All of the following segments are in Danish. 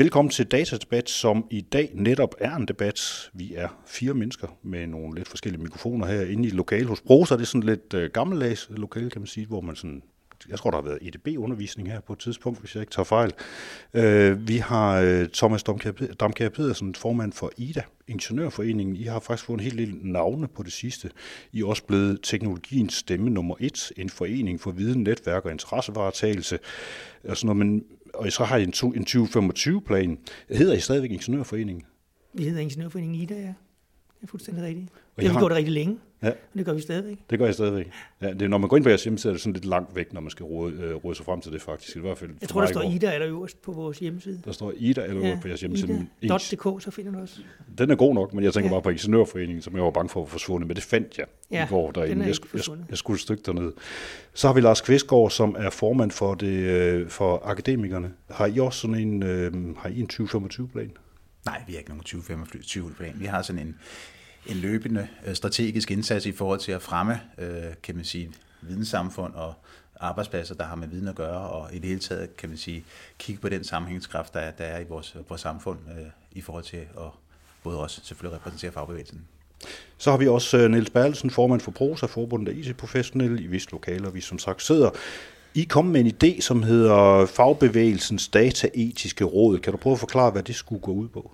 Velkommen til Datadebat, som i dag netop er en debat. Vi er fire mennesker med nogle lidt forskellige mikrofoner her inde i lokal hos Brosa. Det er sådan lidt uh, gammeldags lokale, kan man sige, hvor man sådan jeg tror, der har været EDB-undervisning her på et tidspunkt, hvis jeg ikke tager fejl. Uh, vi har uh, Thomas Damkær Pedersen, formand for IDA, Ingeniørforeningen. I har faktisk fået en hel del navne på det sidste. I er også blevet teknologiens stemme nummer et, en forening for viden, netværk og interessevaretagelse. Og, sådan noget, men, og så har I en, en 2025-plan. Hedder I stadigvæk Ingeniørforeningen? Vi hedder Ingeniørforeningen IDA, ja. Det er fuldstændig rigtigt. Det har vi gjort rigtig længe, ja. og det gør vi stadigvæk. Det gør jeg stadigvæk. Ja, det er, når man går ind på jeres hjemmeside, er det sådan lidt langt væk, når man skal rode, øh, rode sig frem til det faktisk. I hvert fald jeg tror, der står Ida eller øverst på vores hjemmeside. Der står Ida eller øverst ja, på jeres hjemmeside. Ida.dk, så finder du også. Den er god nok, men jeg tænker ja. bare på Ingeniørforeningen, som jeg var bange for at forsvundet, men det fandt jeg ja, i går derinde. Jeg, jeg, jeg, jeg skulle et stykke derned. Så har vi Lars Kvistgaard, som er formand for, det, øh, for akademikerne. Har I også sådan en, øh, har I en 2025-plan? Nej, vi har ikke nogen 2025-plan. Vi har sådan en, en løbende øh, strategisk indsats i forhold til at fremme, øh, kan man sige, videnssamfund og arbejdspladser, der har med viden at gøre, og i det hele taget, kan man sige, kigge på den sammenhængskraft, der er, der er i vores, vores samfund, øh, i forhold til at både også selvfølgelig repræsentere fagbevægelsen. Så har vi også øh, Niels Berlsen, formand for Prosa, forbundet af IT-professionelle i visse lokaler, vi som sagt sidder. I kom med en idé, som hedder Fagbevægelsens Dataetiske Råd. Kan du prøve at forklare, hvad det skulle gå ud på?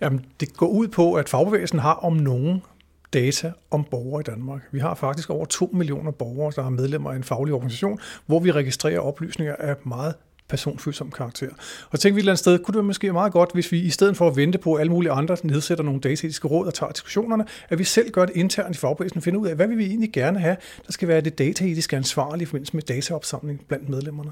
Jamen, det går ud på, at fagbevægelsen har om nogen data om borgere i Danmark. Vi har faktisk over 2 millioner borgere, der er medlemmer af en faglig organisation, hvor vi registrerer oplysninger af meget personfølsom karakter. Og tænkte vi et eller andet sted, kunne det måske være meget godt, hvis vi i stedet for at vente på, at alle mulige andre nedsætter nogle dataetiske råd og tager diskussionerne, at vi selv gør det internt i fagbevægelsen og finder ud af, hvad vil vi egentlig gerne have, der skal være det dataetiske ansvarlige i forbindelse med dataopsamling blandt medlemmerne.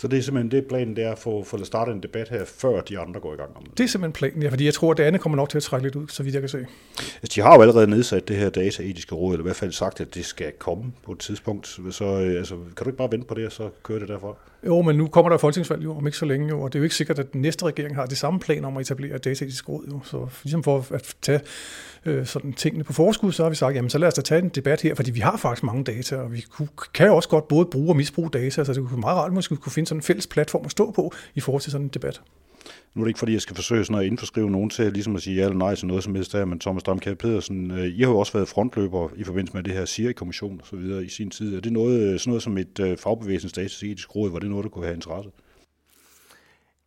Så det er simpelthen det planen, det er at få, få startet en debat her, før de andre går i gang om det? Det er simpelthen planen, ja, fordi jeg tror, at det andet kommer nok til at trække lidt ud, så vidt jeg kan se. Altså, de har jo allerede nedsat det her dataetiske råd, eller i hvert fald sagt, at det skal komme på et tidspunkt. Så øh, altså, kan du ikke bare vente på det, og så køre det derfra? Jo, men nu kommer der folketingsvalg jo, om ikke så længe jo, og det er jo ikke sikkert, at den næste regering har de samme planer om at etablere et dataetisk råd. Jo. Så ligesom for at tage øh, sådan tingene på forskud, så har vi sagt, jamen så lad os da tage en debat her, fordi vi har faktisk mange data, og vi kunne, kan jo også godt både bruge og misbruge data, så det kunne være meget rart, at vi kunne finde sådan en fælles platform at stå på i forhold til sådan en debat. Nu er det ikke, fordi jeg skal forsøge sådan at indforskrive nogen til ligesom at sige ja eller nej til noget som helst der, men Thomas Damkær Pedersen, øh, I har jo også været frontløber i forbindelse med det her SIRI-kommission og så videre i sin tid. Er det noget, øh, sådan noget som et øh, fagbevægelsens statistisk råd, var det noget, der kunne have interesse?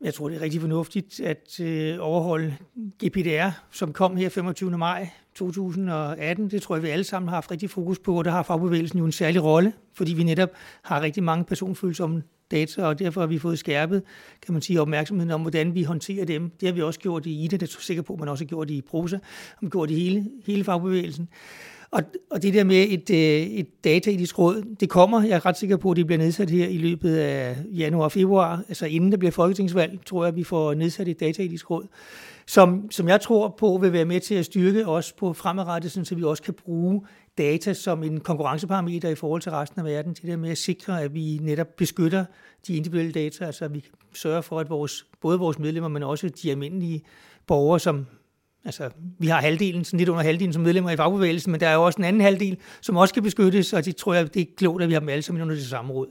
Jeg tror, det er rigtig fornuftigt at øh, overholde GPDR, som kom her 25. maj 2018. Det tror jeg, vi alle sammen har haft rigtig fokus på, og der har fagbevægelsen jo en særlig rolle, fordi vi netop har rigtig mange personfølsomme data, og derfor har vi fået skærpet, kan man sige, opmærksomheden om, hvordan vi håndterer dem. Det har vi også gjort i IDA, det er sikker på, man også har gjort i Prosa, og gjort i hele, hele fagbevægelsen. Og, og det der med et, øh, et dataetisk råd, det kommer, jeg er ret sikker på, at det bliver nedsat her i løbet af januar og februar, altså inden der bliver folketingsvalg, tror jeg, at vi får nedsat et dataetisk råd, som, som jeg tror på vil være med til at styrke os på fremadrettet, så vi også kan bruge data som en konkurrenceparameter i forhold til resten af verden, til det med at sikre, at vi netop beskytter de individuelle data, altså at vi sørger for, at vores, både vores medlemmer, men også de almindelige borgere, som Altså, vi har halvdelen, sådan lidt under halvdelen som medlemmer i fagbevægelsen, men der er jo også en anden halvdel, som også skal beskyttes, og det tror jeg, det er klogt, at vi har dem alle sammen under det samme råd.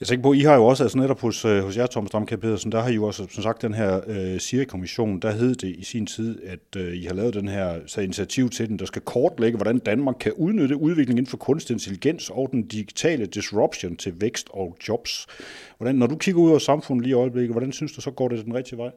Jeg tænker på, I har jo også, altså netop hos, øh, hos jer, Thomas Damkær Pedersen, der har I jo også, som sagt, den her øh, SIRI-kommission, der hed det i sin tid, at øh, I har lavet den her så initiativ til den, der skal kortlægge, hvordan Danmark kan udnytte udviklingen inden for kunstig intelligens og den digitale disruption til vækst og jobs. Hvordan, når du kigger ud over samfundet lige i øjeblikket, hvordan synes du så går det den rigtige vej?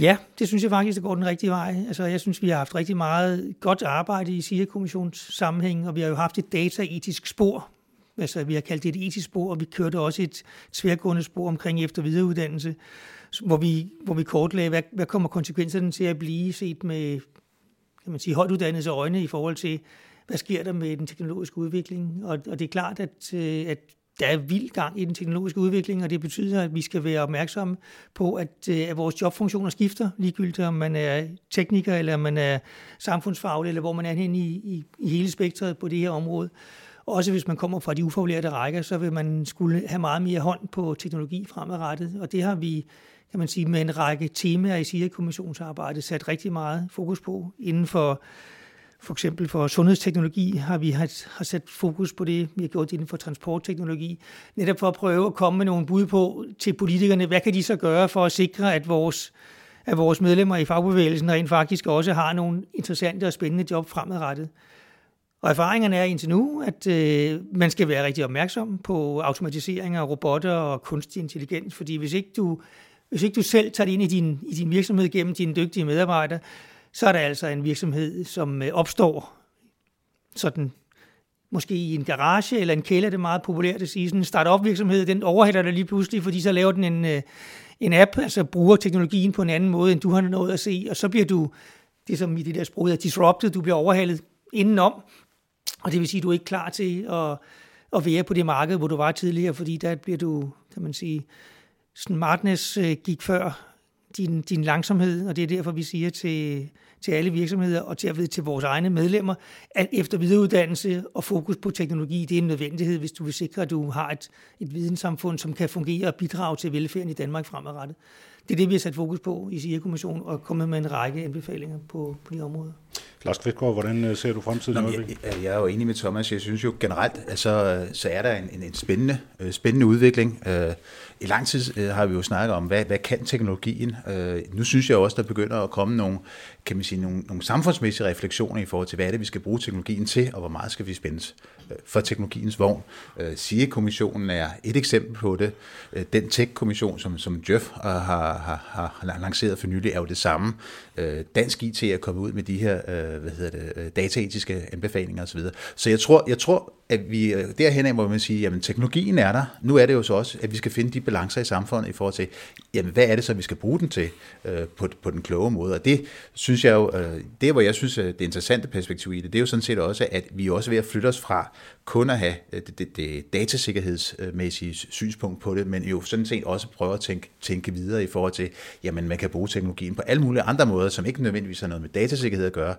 Ja, det synes jeg faktisk, det går den rigtige vej. Altså, jeg synes, vi har haft rigtig meget godt arbejde i SIA-kommissions sammenhæng, og vi har jo haft et dataetisk spor. Altså, vi har kaldt det et etisk spor, og vi kørte også et tværgående spor omkring efter- og videreuddannelse, hvor vi, hvor vi kortlagde, hvad, hvad kommer konsekvenserne til at blive set med kan man sige, højtuddannedes øjne i forhold til, hvad sker der med den teknologiske udvikling. Og, og det er klart, at, øh, at der er vild gang i den teknologiske udvikling, og det betyder, at vi skal være opmærksomme på, at, øh, at vores jobfunktioner skifter, ligegyldigt om man er tekniker, eller man er samfundsfaglig, eller hvor man er henne i, i, i hele spektret på det her område. Også hvis man kommer fra de ufaglærte rækker, så vil man skulle have meget mere hånd på teknologi fremadrettet, og det har vi kan man sige, med en række temaer i SIA-kommissionsarbejdet sat rigtig meget fokus på inden for For eksempel for sundhedsteknologi har vi har sat fokus på det. Vi har gjort det inden for transportteknologi. Netop for at prøve at komme med nogle bud på til politikerne, hvad kan de så gøre for at sikre, at vores, at vores medlemmer i fagbevægelsen rent faktisk også har nogle interessante og spændende job fremadrettet. Og erfaringerne er indtil nu, at øh, man skal være rigtig opmærksom på automatisering af robotter og kunstig intelligens, fordi hvis ikke du, hvis ikke du selv tager det ind i din, i din virksomhed gennem dine dygtige medarbejdere, så er der altså en virksomhed, som øh, opstår sådan måske i en garage eller en kælder, det er meget populært at sige. Sådan en startup virksomhed, den overhælder dig lige pludselig, fordi så laver den en, øh, en app, altså bruger teknologien på en anden måde, end du har noget at se, og så bliver du, det som i det der sprog hedder disrupted, du bliver overhalet indenom, og det vil sige, at du er ikke klar til at, at være på det marked, hvor du var tidligere, fordi der bliver du, kan man sige, smartness øh, gik før din, din langsomhed, og det er derfor, vi siger til, til alle virksomheder og til, til vores egne medlemmer, at efter videreuddannelse og fokus på teknologi, det er en nødvendighed, hvis du vil sikre, at du har et, et videnssamfund, som kan fungere og bidrage til velfærden i Danmark fremadrettet. Det er det, vi har sat fokus på i SIA-kommissionen og kommet med en række anbefalinger på, på de områder. Lars Kvistgaard, hvordan øh, ser du fremtiden? Nå, jeg, jeg er jo enig med Thomas. Jeg synes jo generelt, altså, så er der en, en, en spændende, øh, spændende udvikling. Øh, i lang tid øh, har vi jo snakket om, hvad, hvad kan teknologien? Øh, nu synes jeg også, der begynder at komme nogle, kan man sige, nogle, nogle samfundsmæssige refleksioner i forhold til, hvad er det, vi skal bruge teknologien til, og hvor meget skal vi spændes øh, for teknologiens vogn. SIE-kommissionen er et eksempel på det. Den tech-kommission, som, som Jeff har, har, har lanceret for nylig, er jo det samme. Dansk IT er kommet ud med de her hvad hedder det, dataetiske anbefalinger osv. Så jeg tror, jeg tror, at vi øh, derhen af, hvor man sige, jamen teknologien er der. Nu er det jo så også, at vi skal finde de balancer i samfundet i forhold til, jamen hvad er det så, vi skal bruge den til øh, på, på den kloge måde. Og det synes jeg jo, øh, det hvor jeg synes, øh, det interessante perspektiv i det, det er jo sådan set også, at vi er også ved at flytte os fra kun at have øh, det, det, det datasikkerhedsmæssige synspunkt på det, men jo sådan set også prøve at tænke, tænke videre i forhold til, jamen man kan bruge teknologien på alle mulige andre måder, som ikke nødvendigvis har noget med datasikkerhed at gøre,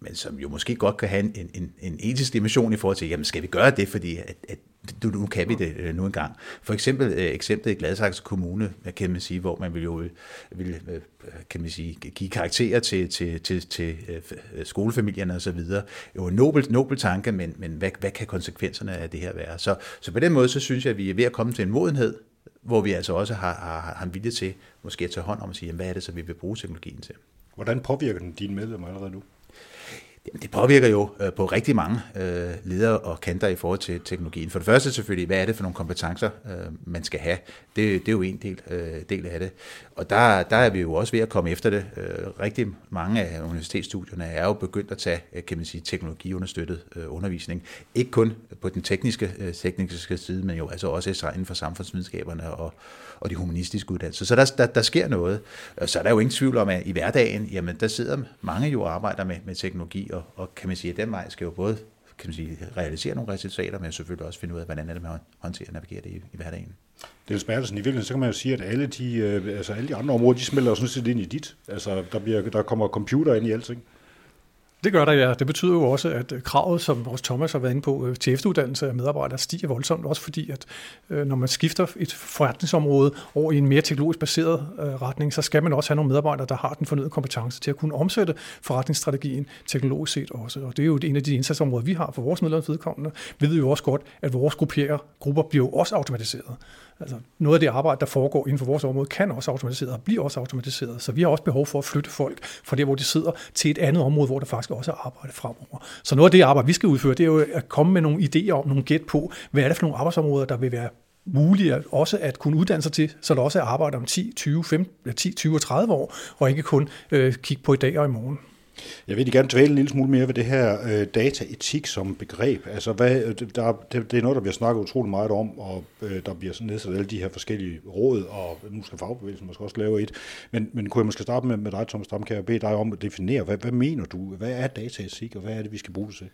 men som jo måske godt kan have en, en, en etisk dimension i forhold til, jamen skal vi gøre det, fordi at, at nu, nu kan vi det øh, nu engang. For eksempel øh, eksemplet i Gladsaxe Kommune, kan man sige, hvor man vil jo øh, vil, kan man sige, give karakterer til, til, til, til skolefamilierne osv. Jo en nobel, nobel tanke, men, men hvad, hvad kan konsekvenserne af det her være? Så, så på den måde, så synes jeg, at vi er ved at komme til en modenhed, hvor vi altså også har, har, har en vilje til måske at tage hånd om at sige, jamen, hvad er det så, vi vil bruge teknologien til? Hvordan påvirker den dine medlemmer allerede nu? Det påvirker jo øh, på rigtig mange øh, ledere og kanter i forhold til teknologien. For det første selvfølgelig, hvad er det for nogle kompetencer, øh, man skal have? Det, det er jo en del, øh, del af det. Og der, der er vi jo også ved at komme efter det. Øh, rigtig mange af universitetsstudierne er jo begyndt at tage, øh, kan man sige, teknologiunderstøttet øh, undervisning. Ikke kun på den tekniske, tekniske side, men jo altså også inden for samfundsvidenskaberne og, og de humanistiske uddannelser. Så der, der, der sker noget. Så er der jo ingen tvivl om, at i hverdagen, jamen der sidder mange jo og arbejder med, med teknologi, og, og kan man sige, at den vej skal jo både kan man sige, realisere nogle resultater, men selvfølgelig også finde ud af, hvordan er det, man håndterer og navigerer det i, i hverdagen. Det er Smertelsen, i virkeligheden, så kan man jo sige, at alle de, øh, altså alle de andre områder, de smelter jo sådan set ind i dit. Altså, der, bliver, der kommer computer ind i alting. Det gør der, ja. Det betyder jo også, at øh, kravet, som vores Thomas har været inde på, øh, til efteruddannelse af medarbejdere stiger voldsomt, også fordi, at øh, når man skifter et forretningsområde over i en mere teknologisk baseret retning, så skal man også have nogle medarbejdere, der har den fornødne kompetence til at kunne omsætte forretningsstrategien teknologisk set også. Og det er jo en af de indsatsområder, vi har for vores medlemsvedkommende. Vi ved jo også godt, at vores grupper bliver jo også automatiseret. Altså noget af det arbejde, der foregår inden for vores område, kan også automatiseret og bliver også automatiseret. Så vi har også behov for at flytte folk fra der, hvor de sidder, til et andet område, hvor der faktisk også er arbejde fremover. Så noget af det arbejde, vi skal udføre, det er jo at komme med nogle idéer om, nogle gæt på, hvad er det for nogle arbejdsområder, der vil være mulige også at kunne uddanne sig til, så der også er arbejde om 10, 20, 15, 10, 20 og 30 år, og ikke kun øh, kigge på i dag og i morgen. Jeg vil gerne tvæle en lille smule mere ved det her øh, dataetik som begreb. Altså, hvad, øh, der, det, det er noget, der bliver snakket utrolig meget om, og øh, der bliver sådan nedsat alle de her forskellige råd, og nu skal fagbevægelsen måske også lave et. Men, men kunne jeg måske starte med, med dig, Thomas Dam, kan jeg bede dig om at definere, hvad, hvad mener du? Hvad er dataetik, og hvad er det, vi skal bruge det til?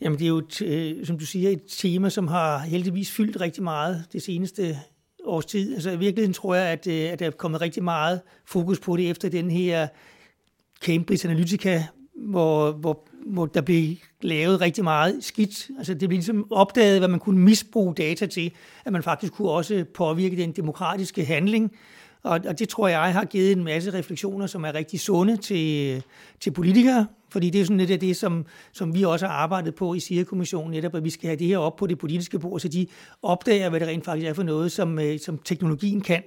Jamen, det er jo, t- øh, som du siger, et tema, som har heldigvis fyldt rigtig meget det seneste års tid. Altså i virkeligheden tror jeg, at, øh, at der er kommet rigtig meget fokus på det efter den her Cambridge Analytica, hvor, hvor, hvor der blev lavet rigtig meget skidt. Altså det blev ligesom opdaget, hvad man kunne misbruge data til, at man faktisk kunne også påvirke den demokratiske handling. Og, og det tror jeg har givet en masse refleksioner, som er rigtig sunde til, til politikere, fordi det er sådan lidt af det, som, som vi også har arbejdet på i SIA-kommissionen, netop at vi skal have det her op på det politiske bord, så de opdager, hvad det rent faktisk er for noget, som, øh, som teknologien kan.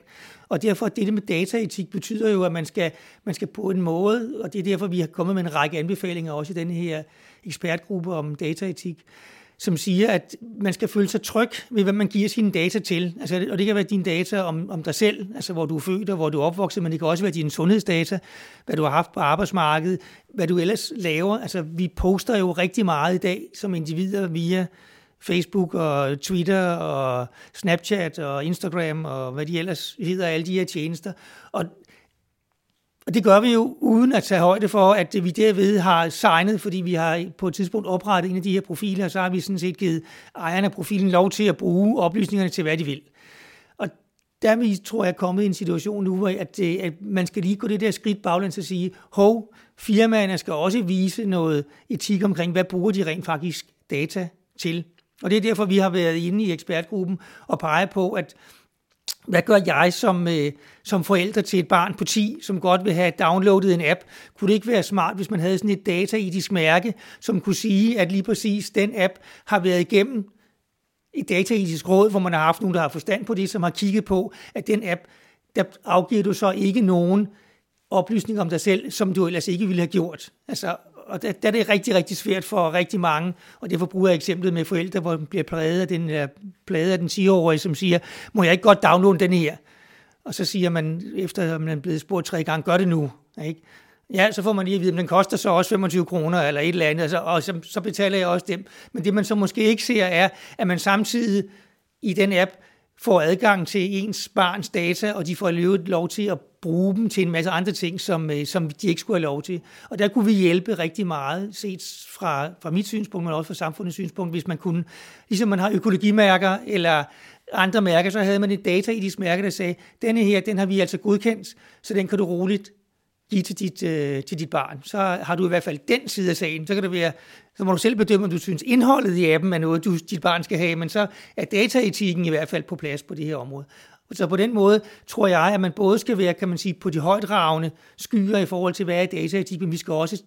Og derfor, det med dataetik betyder jo, at man skal, man skal på en måde, og det er derfor, vi har kommet med en række anbefalinger også i denne her ekspertgruppe om dataetik, som siger, at man skal føle sig tryg ved, hvad man giver sine data til. Altså, og det kan være dine data om, om dig selv, altså hvor du er født og hvor du er opvokset, men det kan også være dine sundhedsdata, hvad du har haft på arbejdsmarkedet, hvad du ellers laver. Altså, vi poster jo rigtig meget i dag som individer via Facebook og Twitter og Snapchat og Instagram og hvad de ellers hedder, alle de her tjenester. Og og det gør vi jo uden at tage højde for, at vi derved har signet, fordi vi har på et tidspunkt oprettet en af de her profiler, og så har vi sådan set givet ejerne af profilen lov til at bruge oplysningerne til, hvad de vil. Og der er vi, tror jeg, kommet i en situation nu, at, øh, at man skal lige gå det der skridt baglæns og sige, hov, firmaerne skal også vise noget etik omkring, hvad bruger de rent faktisk data til. Og det er derfor, vi har været inde i ekspertgruppen og pege på, at hvad gør jeg som, øh, som forælder til et barn på 10, som godt vil have downloadet en app? Kunne det ikke være smart, hvis man havde sådan et dataetisk mærke, som kunne sige, at lige præcis den app har været igennem et dataetisk råd, hvor man har haft nogen, der har forstand på det, som har kigget på, at den app, der afgiver du så ikke nogen oplysning om dig selv, som du ellers ikke ville have gjort. Altså, og der, der er det rigtig, rigtig svært for rigtig mange, og derfor bruger jeg eksemplet med forældre, hvor man bliver plaget af den, uh, af den 10-årige, som siger, må jeg ikke godt downloade den her? Og så siger man, efter man er blevet spurgt tre gange, gør det nu. Ikke? Ja, så får man lige at vide, at den koster så også 25 kroner eller et eller andet, altså, og så, så betaler jeg også dem. Men det man så måske ikke ser er, at man samtidig i den app får adgang til ens barns data, og de får løbet lov til at bruge dem til en masse andre ting, som, øh, som de ikke skulle have lov til. Og der kunne vi hjælpe rigtig meget, set fra, fra mit synspunkt, men også fra samfundets synspunkt, hvis man kunne, ligesom man har økologimærker eller andre mærker, så havde man et dataetisk mærke, der sagde, denne her, den har vi altså godkendt, så den kan du roligt give til dit, øh, til dit barn. Så har du i hvert fald den side af sagen. Så kan det være, så må du selv bedømme, om du synes, indholdet i appen er noget, du, dit barn skal have, men så er dataetikken i hvert fald på plads på det her område. Så på den måde tror jeg, at man både skal være, kan man sige, på de højdragende skyer i forhold til, hvad er dataetik, men vi skal også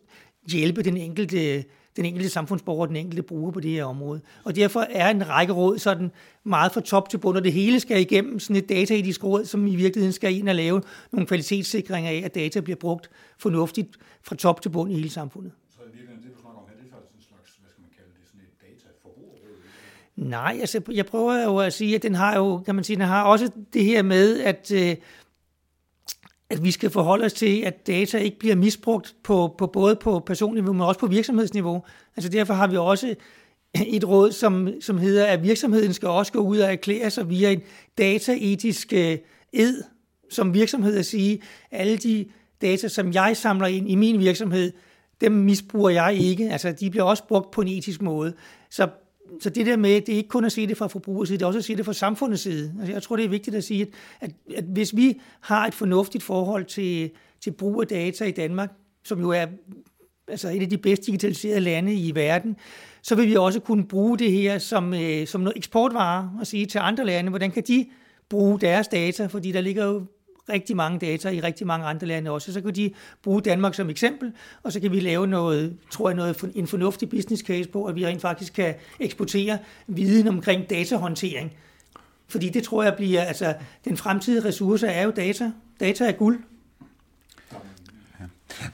hjælpe den enkelte, den enkelte samfundsborger, den enkelte bruger på det her område. Og derfor er en række råd sådan meget fra top til bund, og det hele skal igennem sådan et dataetisk råd, som i virkeligheden skal ind og lave nogle kvalitetssikringer af, at data bliver brugt fornuftigt fra top til bund i hele samfundet. Nej, altså jeg prøver jo at sige, at den har jo, kan man sige, den har også det her med, at, øh, at vi skal forholde os til, at data ikke bliver misbrugt på, på både på personniveau, men også på virksomhedsniveau. Altså derfor har vi også et råd, som, som hedder, at virksomheden skal også gå ud og erklære sig via en dataetisk øh, ed, som virksomhed at sige, alle de data, som jeg samler ind i min virksomhed, dem misbruger jeg ikke. Altså, de bliver også brugt på en etisk måde. Så så det der med, det er ikke kun at se det fra forbrugers side, det er også at se det fra samfundets side. Altså, jeg tror, det er vigtigt at sige, at, at, at hvis vi har et fornuftigt forhold til, til brug af data i Danmark, som jo er altså et af de bedst digitaliserede lande i verden, så vil vi også kunne bruge det her som, øh, som noget eksportvare og sige til andre lande, hvordan kan de bruge deres data, fordi der ligger jo rigtig mange data i rigtig mange andre lande også. Så kan de bruge Danmark som eksempel, og så kan vi lave noget, tror jeg, noget, en fornuftig business case på, at vi rent faktisk kan eksportere viden omkring datahåndtering. Fordi det tror jeg bliver, altså den fremtidige ressource er jo data. Data er guld.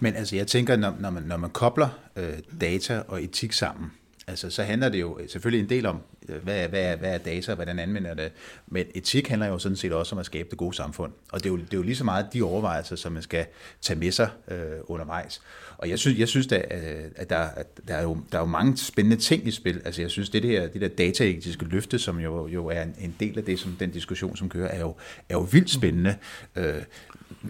Men altså, jeg tænker, når, når, man, når man kobler øh, data og etik sammen, altså, så handler det jo selvfølgelig en del om, øh, hvad er, hvad er, hvad er data, hvordan anvender det, men etik handler jo sådan set også om at skabe det gode samfund. Og det er jo, det er jo lige så meget de overvejelser, som man skal tage med sig øh, undervejs. Og jeg synes, jeg synes da, øh, at der, at der, er jo, der er jo mange spændende ting i spil. Altså jeg synes, det der, det der dataetiske løfte, som jo, jo er en, en del af det, som den diskussion, som kører, er jo, er jo vildt spændende. Øh,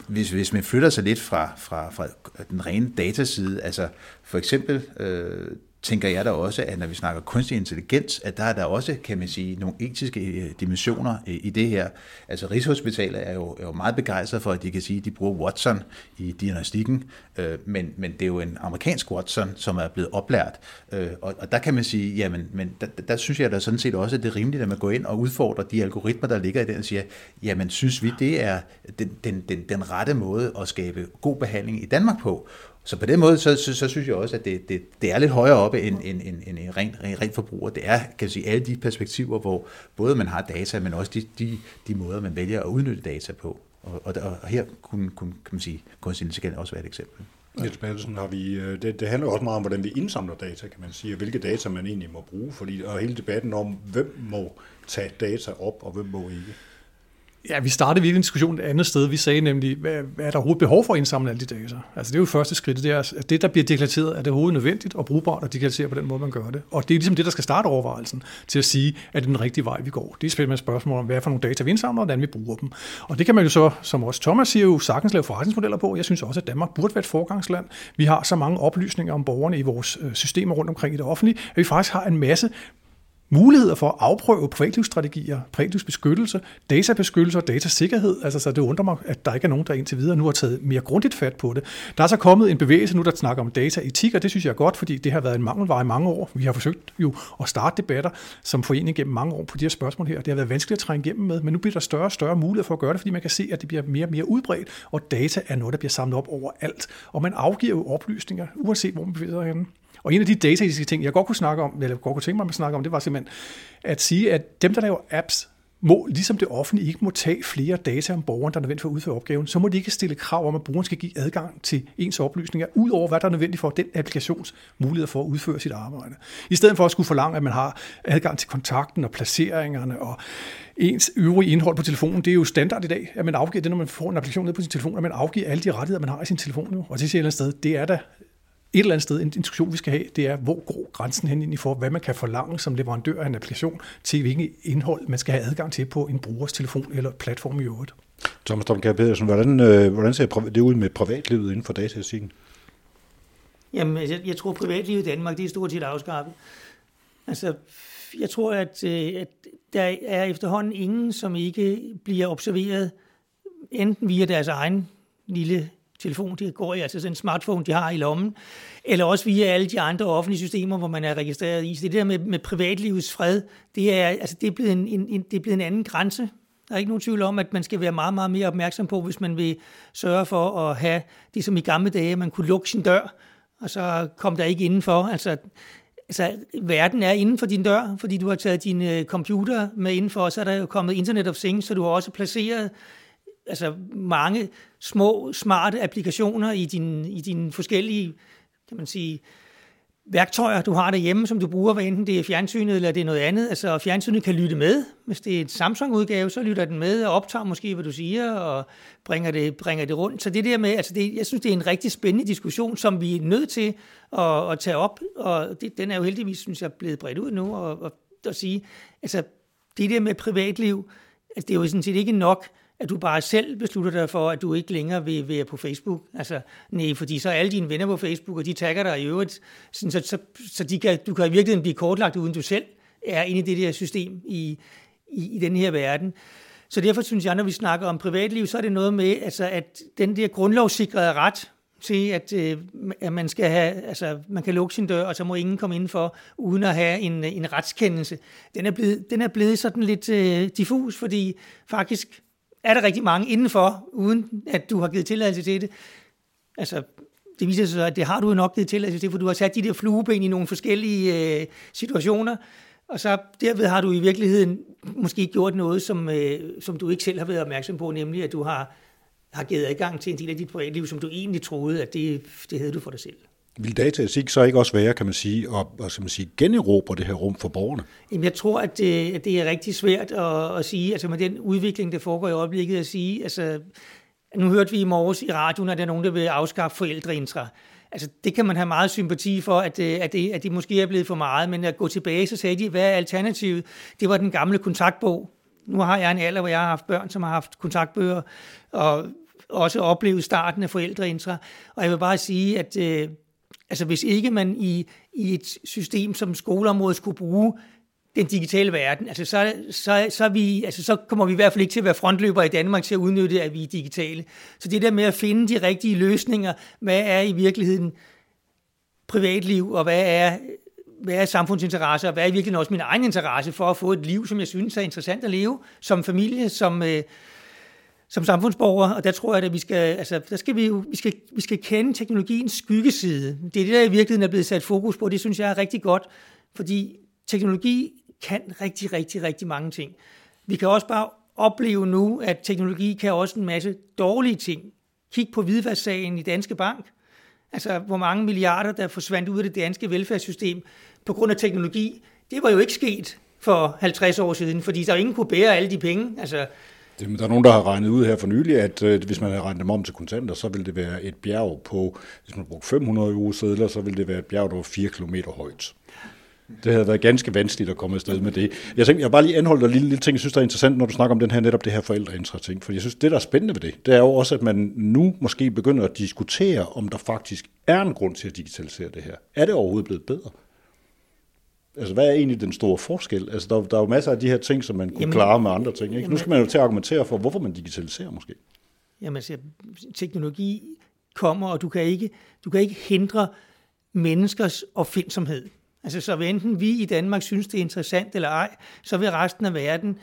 hvis, hvis man flytter sig lidt fra, fra, fra den rene dataside, altså for eksempel øh, tænker jeg da også, at når vi snakker kunstig intelligens, at der er der også, kan man sige, nogle etiske øh, dimensioner øh, i det her. Altså Rigshospitalet er jo, er jo meget begejstret for, at de kan sige, at de bruger Watson i diagnostikken, øh, men, men det er jo en amerikansk Watson, som er blevet oplært. Øh, og, og der kan man sige, jamen, men der, der synes jeg da sådan set også, at det er rimeligt, at man går ind og udfordrer de algoritmer, der ligger i den, og siger, jamen synes vi, det er den, den, den, den rette måde at skabe god behandling i Danmark på? Så på den måde, så, så, så synes jeg også, at det, det, det er lidt højere oppe end, end, end, end en ren, ren, ren forbruger. Det er, kan jeg sige, alle de perspektiver, hvor både man har data, men også de, de, de måder, man vælger at udnytte data på. Og, og, og her kunne, kunne kan man sige, kunstig intelligens også være et eksempel. Niels Pallesen, har vi, øh, det, det handler også meget om, hvordan vi indsamler data, kan man sige, og hvilke data man egentlig må bruge, fordi, og hele debatten om, hvem må tage data op, og hvem må ikke. Ja, vi startede virkelig en diskussion et andet sted. Vi sagde nemlig, hvad, hvad er der overhovedet behov for at indsamle alle de data? Altså det er jo første skridt, det er, at det, der bliver deklareret, er det overhovedet nødvendigt og brugbart at deklarere på den måde, man gør det. Og det er ligesom det, der skal starte overvejelsen til at sige, at det er den rigtige vej, vi går. Det er selvfølgelig et spørgsmål om, hvad er for nogle data, vi indsamler, og hvordan vi bruger dem. Og det kan man jo så, som også Thomas siger, jo sagtens lave forretningsmodeller på. Jeg synes også, at Danmark burde være et forgangsland. Vi har så mange oplysninger om borgerne i vores øh, systemer rundt omkring i det offentlige, at vi faktisk har en masse muligheder for at afprøve privatlivsstrategier, privatlivsbeskyttelse, databeskyttelse og datasikkerhed. Altså, så det undrer mig, at der ikke er nogen, der indtil videre nu har taget mere grundigt fat på det. Der er så kommet en bevægelse nu, der snakker om dataetik, og det synes jeg er godt, fordi det har været en mangelvare i mange år. Vi har forsøgt jo at starte debatter som forening gennem mange år på de her spørgsmål her. Det har været vanskeligt at trænge igennem med, men nu bliver der større og større mulighed for at gøre det, fordi man kan se, at det bliver mere og mere udbredt, og data er noget, der bliver samlet op overalt. Og man afgiver jo oplysninger, uanset hvor man bevæger sig henne. Og en af de dataetiske ting, jeg godt kunne snakke om, eller godt kunne tænke mig at snakke om, det var simpelthen at sige, at dem, der laver apps, må, ligesom det offentlige ikke må tage flere data om borgeren, der er nødvendigt for at udføre opgaven, så må de ikke stille krav om, at brugeren skal give adgang til ens oplysninger, ud over hvad der er nødvendigt for den applikations mulighed for at udføre sit arbejde. I stedet for at skulle forlange, at man har adgang til kontakten og placeringerne og ens øvrige indhold på telefonen, det er jo standard i dag, at man afgiver det, når man får en applikation ned på sin telefon, at man afgiver alle de rettigheder, man har i sin telefon nu. Og det siger et sted, det er da et eller andet sted, en diskussion, vi skal have, det er, hvor går grænsen hen ind i for, hvad man kan forlange som leverandør af en applikation, til hvilken indhold man skal have adgang til på en brugers telefon eller platform i øvrigt. Thomas Domkær Pedersen, hvordan, øh, hvordan ser det ud med privatlivet inden for dataetikken? Jamen, jeg, jeg tror, privatlivet i Danmark, det er stort set afskaffet. Altså, jeg tror, at, øh, at der er efterhånden ingen, som ikke bliver observeret, enten via deres egen lille telefon, det går i, altså sådan en smartphone, de har i lommen, eller også via alle de andre offentlige systemer, hvor man er registreret i. Så det der med, med privatlivets fred, det er, altså det, er blevet en, en, det er blevet en anden grænse. Der er ikke nogen tvivl om, at man skal være meget, meget mere opmærksom på, hvis man vil sørge for at have det som i gamle dage, man kunne lukke sin dør, og så kom der ikke indenfor. Altså, altså, verden er inden for din dør, fordi du har taget din øh, computer med indenfor, og så er der jo kommet Internet of Things, så du har også placeret altså mange små, smarte applikationer i dine i din forskellige, kan man sige, værktøjer, du har derhjemme, som du bruger, hvad enten det er fjernsynet eller det er noget andet. Altså fjernsynet kan lytte med. Hvis det er et Samsung-udgave, så lytter den med og optager måske, hvad du siger, og bringer det, bringer det rundt. Så det der med, altså det, jeg synes, det er en rigtig spændende diskussion, som vi er nødt til at, at tage op, og det, den er jo heldigvis, synes jeg, blevet bredt ud nu, og, og at sige, altså det der med privatliv, altså, det er jo sådan set ikke nok, at du bare selv beslutter dig for, at du ikke længere vil være på Facebook. Altså, nej, fordi så er alle dine venner på Facebook, og de tagger dig i øvrigt, sådan, så, så, så de kan, du kan i virkeligheden blive kortlagt, uden du selv er inde i det der system i, i, i den her verden. Så derfor synes jeg, når vi snakker om privatliv, så er det noget med, altså, at den der grundlovssikrede ret til, at, øh, at man skal have, altså, man kan lukke sin dør, og så må ingen komme indenfor, uden at have en, en retskendelse. Den er blevet, den er blevet sådan lidt øh, diffus, fordi faktisk er der rigtig mange indenfor, uden at du har givet tilladelse til det. Altså, det viser sig så, at det har du nok givet tilladelse til, for du har sat de der flueben i nogle forskellige øh, situationer, og så derved har du i virkeligheden måske gjort noget, som, øh, som du ikke selv har været opmærksom på, nemlig at du har, har givet adgang til en del af dit privatliv, som du egentlig troede, at det, det havde du for dig selv. Vil dataetik så ikke også være, kan man sige, at, at, at man sige, generobre det her rum for borgerne? Jamen, jeg tror, at det, at det er rigtig svært at, at sige, altså med den udvikling, der foregår i øjeblikket, at sige, altså, nu hørte vi i morges i radioen, at der er nogen, der vil afskaffe forældreintra. Altså, det kan man have meget sympati for, at, øh, at, det, at det måske er blevet for meget, men at gå tilbage, så sagde de, hvad er alternativet? Det var den gamle kontaktbog. Nu har jeg en alder, hvor jeg har haft børn, som har haft kontaktbøger, og også oplevet starten af forældreintra. Og jeg vil bare sige, at øh, altså hvis ikke man i, i et system som skoleområdet skulle bruge den digitale verden, altså så, så, så, vi, altså så kommer vi i hvert fald ikke til at være frontløbere i Danmark til at udnytte, at vi er digitale. Så det der med at finde de rigtige løsninger, hvad er i virkeligheden privatliv, og hvad er, hvad er samfundsinteresse, og hvad er i virkeligheden også min egen interesse for at få et liv, som jeg synes er interessant at leve, som familie, som, øh, som samfundsborger, og der tror jeg, at vi skal, altså, der skal vi, jo, vi, skal, vi skal kende teknologiens skyggeside. Det er det, der i virkeligheden er blevet sat fokus på. Det synes jeg er rigtig godt, fordi teknologi kan rigtig, rigtig, rigtig mange ting. Vi kan også bare opleve nu, at teknologi kan også en masse dårlige ting. Kig på hvidvasksagen i Danske Bank. Altså, hvor mange milliarder, der forsvandt ud af det danske velfærdssystem på grund af teknologi. Det var jo ikke sket for 50 år siden, fordi der ingen kunne bære alle de penge. Altså, der er nogen, der har regnet ud her for nylig, at øh, hvis man havde regnet dem om til kontanter, så ville det være et bjerg på, hvis man brugte 500 euro sædler, så ville det være et bjerg, der var 4 km højt. Det havde været ganske vanskeligt at komme afsted med det. Jeg tænkte, jeg bare lige anholdt en lille, lille ting, jeg synes, der er interessant, når du snakker om den her, netop det her forældreintra-ting. For jeg synes, det, der er spændende ved det, det er jo også, at man nu måske begynder at diskutere, om der faktisk er en grund til at digitalisere det her. Er det overhovedet blevet bedre? Altså, hvad er egentlig den store forskel? Altså, der, der er jo masser af de her ting, som man kunne jamen, klare med andre ting. Ikke? Jamen, nu skal man jo til at argumentere for, hvorfor man digitaliserer måske. Jamen, altså, teknologi kommer, og du kan ikke, du kan ikke hindre menneskers opfindsomhed. Altså, så enten vi i Danmark synes, det er interessant eller ej, så vil resten af verden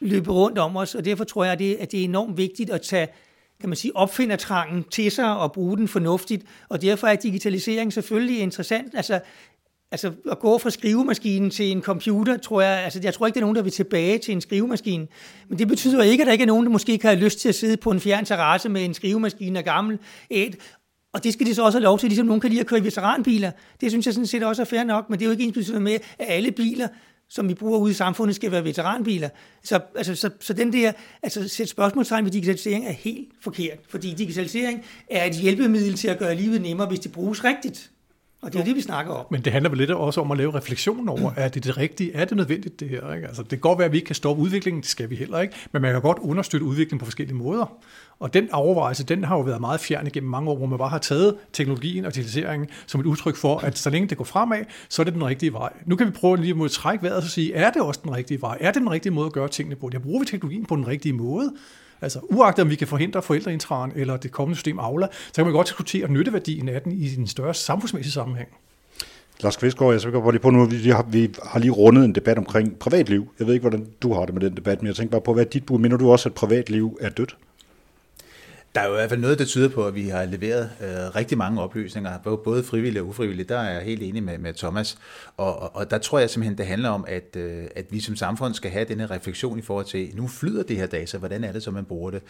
løbe rundt om os, og derfor tror jeg, at det, at det er enormt vigtigt at tage kan man sige, opfindertrangen til sig og bruge den fornuftigt, og derfor er digitalisering selvfølgelig interessant. Altså, altså at gå fra skrivemaskinen til en computer, tror jeg, altså jeg tror ikke, der er nogen, der vil tilbage til en skrivemaskine. Men det betyder ikke, at der ikke er nogen, der måske kan have lyst til at sidde på en fjern terrasse med en skrivemaskine af gammel et, og det skal de så også have lov til, ligesom nogen kan lide at køre i veteranbiler. Det synes jeg sådan set også er fair nok, men det er jo ikke ens med, at alle biler, som vi bruger ude i samfundet, skal være veteranbiler. Så, altså, så, så den der, altså sætte spørgsmålstegn ved digitalisering er helt forkert, fordi digitalisering er et hjælpemiddel til at gøre livet nemmere, hvis det bruges rigtigt. Og det er jo det, vi snakker om. Men det handler vel lidt også om at lave refleksion over, er det det rigtige? Er det nødvendigt, det her? Ikke? Altså, det kan godt være, at vi ikke kan stoppe udviklingen, det skal vi heller ikke, men man kan godt understøtte udviklingen på forskellige måder. Og den overvejelse, den har jo været meget fjern gennem mange år, hvor man bare har taget teknologien og digitaliseringen som et udtryk for, at så længe det går fremad, så er det den rigtige vej. Nu kan vi prøve lige at trække vejret og sige, er det også den rigtige vej? Er det den rigtige måde at gøre tingene på? Jeg bruger vi teknologien på den rigtige måde? Altså uagtet om vi kan forhindre forældreintragen eller det kommende system Aula, så kan man godt diskutere nytteværdien af den i en større samfundsmæssig sammenhæng. Lars Kvistgaard, jeg skal bare lige på nu, vi har, vi har lige rundet en debat omkring privatliv. Jeg ved ikke, hvordan du har det med den debat, men jeg tænker bare på, hvad er dit bud? Mener du også, at privatliv er dødt? Der er jo i hvert fald noget, der tyder på, at vi har leveret øh, rigtig mange oplysninger, både frivillige og ufrivillige. Der er jeg helt enig med, med Thomas. Og, og, og der tror jeg simpelthen, det handler om, at, øh, at vi som samfund skal have denne refleksion i forhold til, nu flyder det her data, hvordan er det så, man bruger det?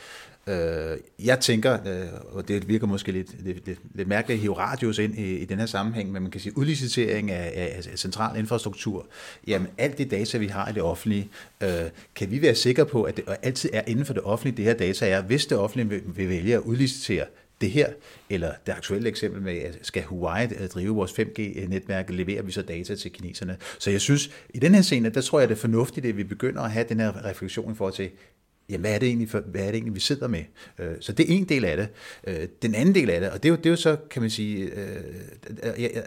Øh, jeg tænker, øh, og det virker måske lidt, lidt, lidt, lidt mærkeligt at hive radios ind i, i den her sammenhæng, men man kan sige, udlicitering af, af, af central infrastruktur, jamen alt det data, vi har i det offentlige, øh, kan vi være sikre på, at det altid er inden for det offentlige, det her data er, hvis det offentlige vil, vil vælge at udlicitere det her, eller det aktuelle eksempel med, at skal Huawei øh, drive vores 5G-netværk, leverer vi så data til kineserne. Så jeg synes, i den her scene, der tror jeg, det er fornuftigt, at vi begynder at have den her refleksion i forhold til, jamen, hvad er det egentlig, for, hvad er det egentlig vi sidder med? Øh, så det er en del af det. Øh, den anden del af det, og det er jo, det er jo så, kan man sige,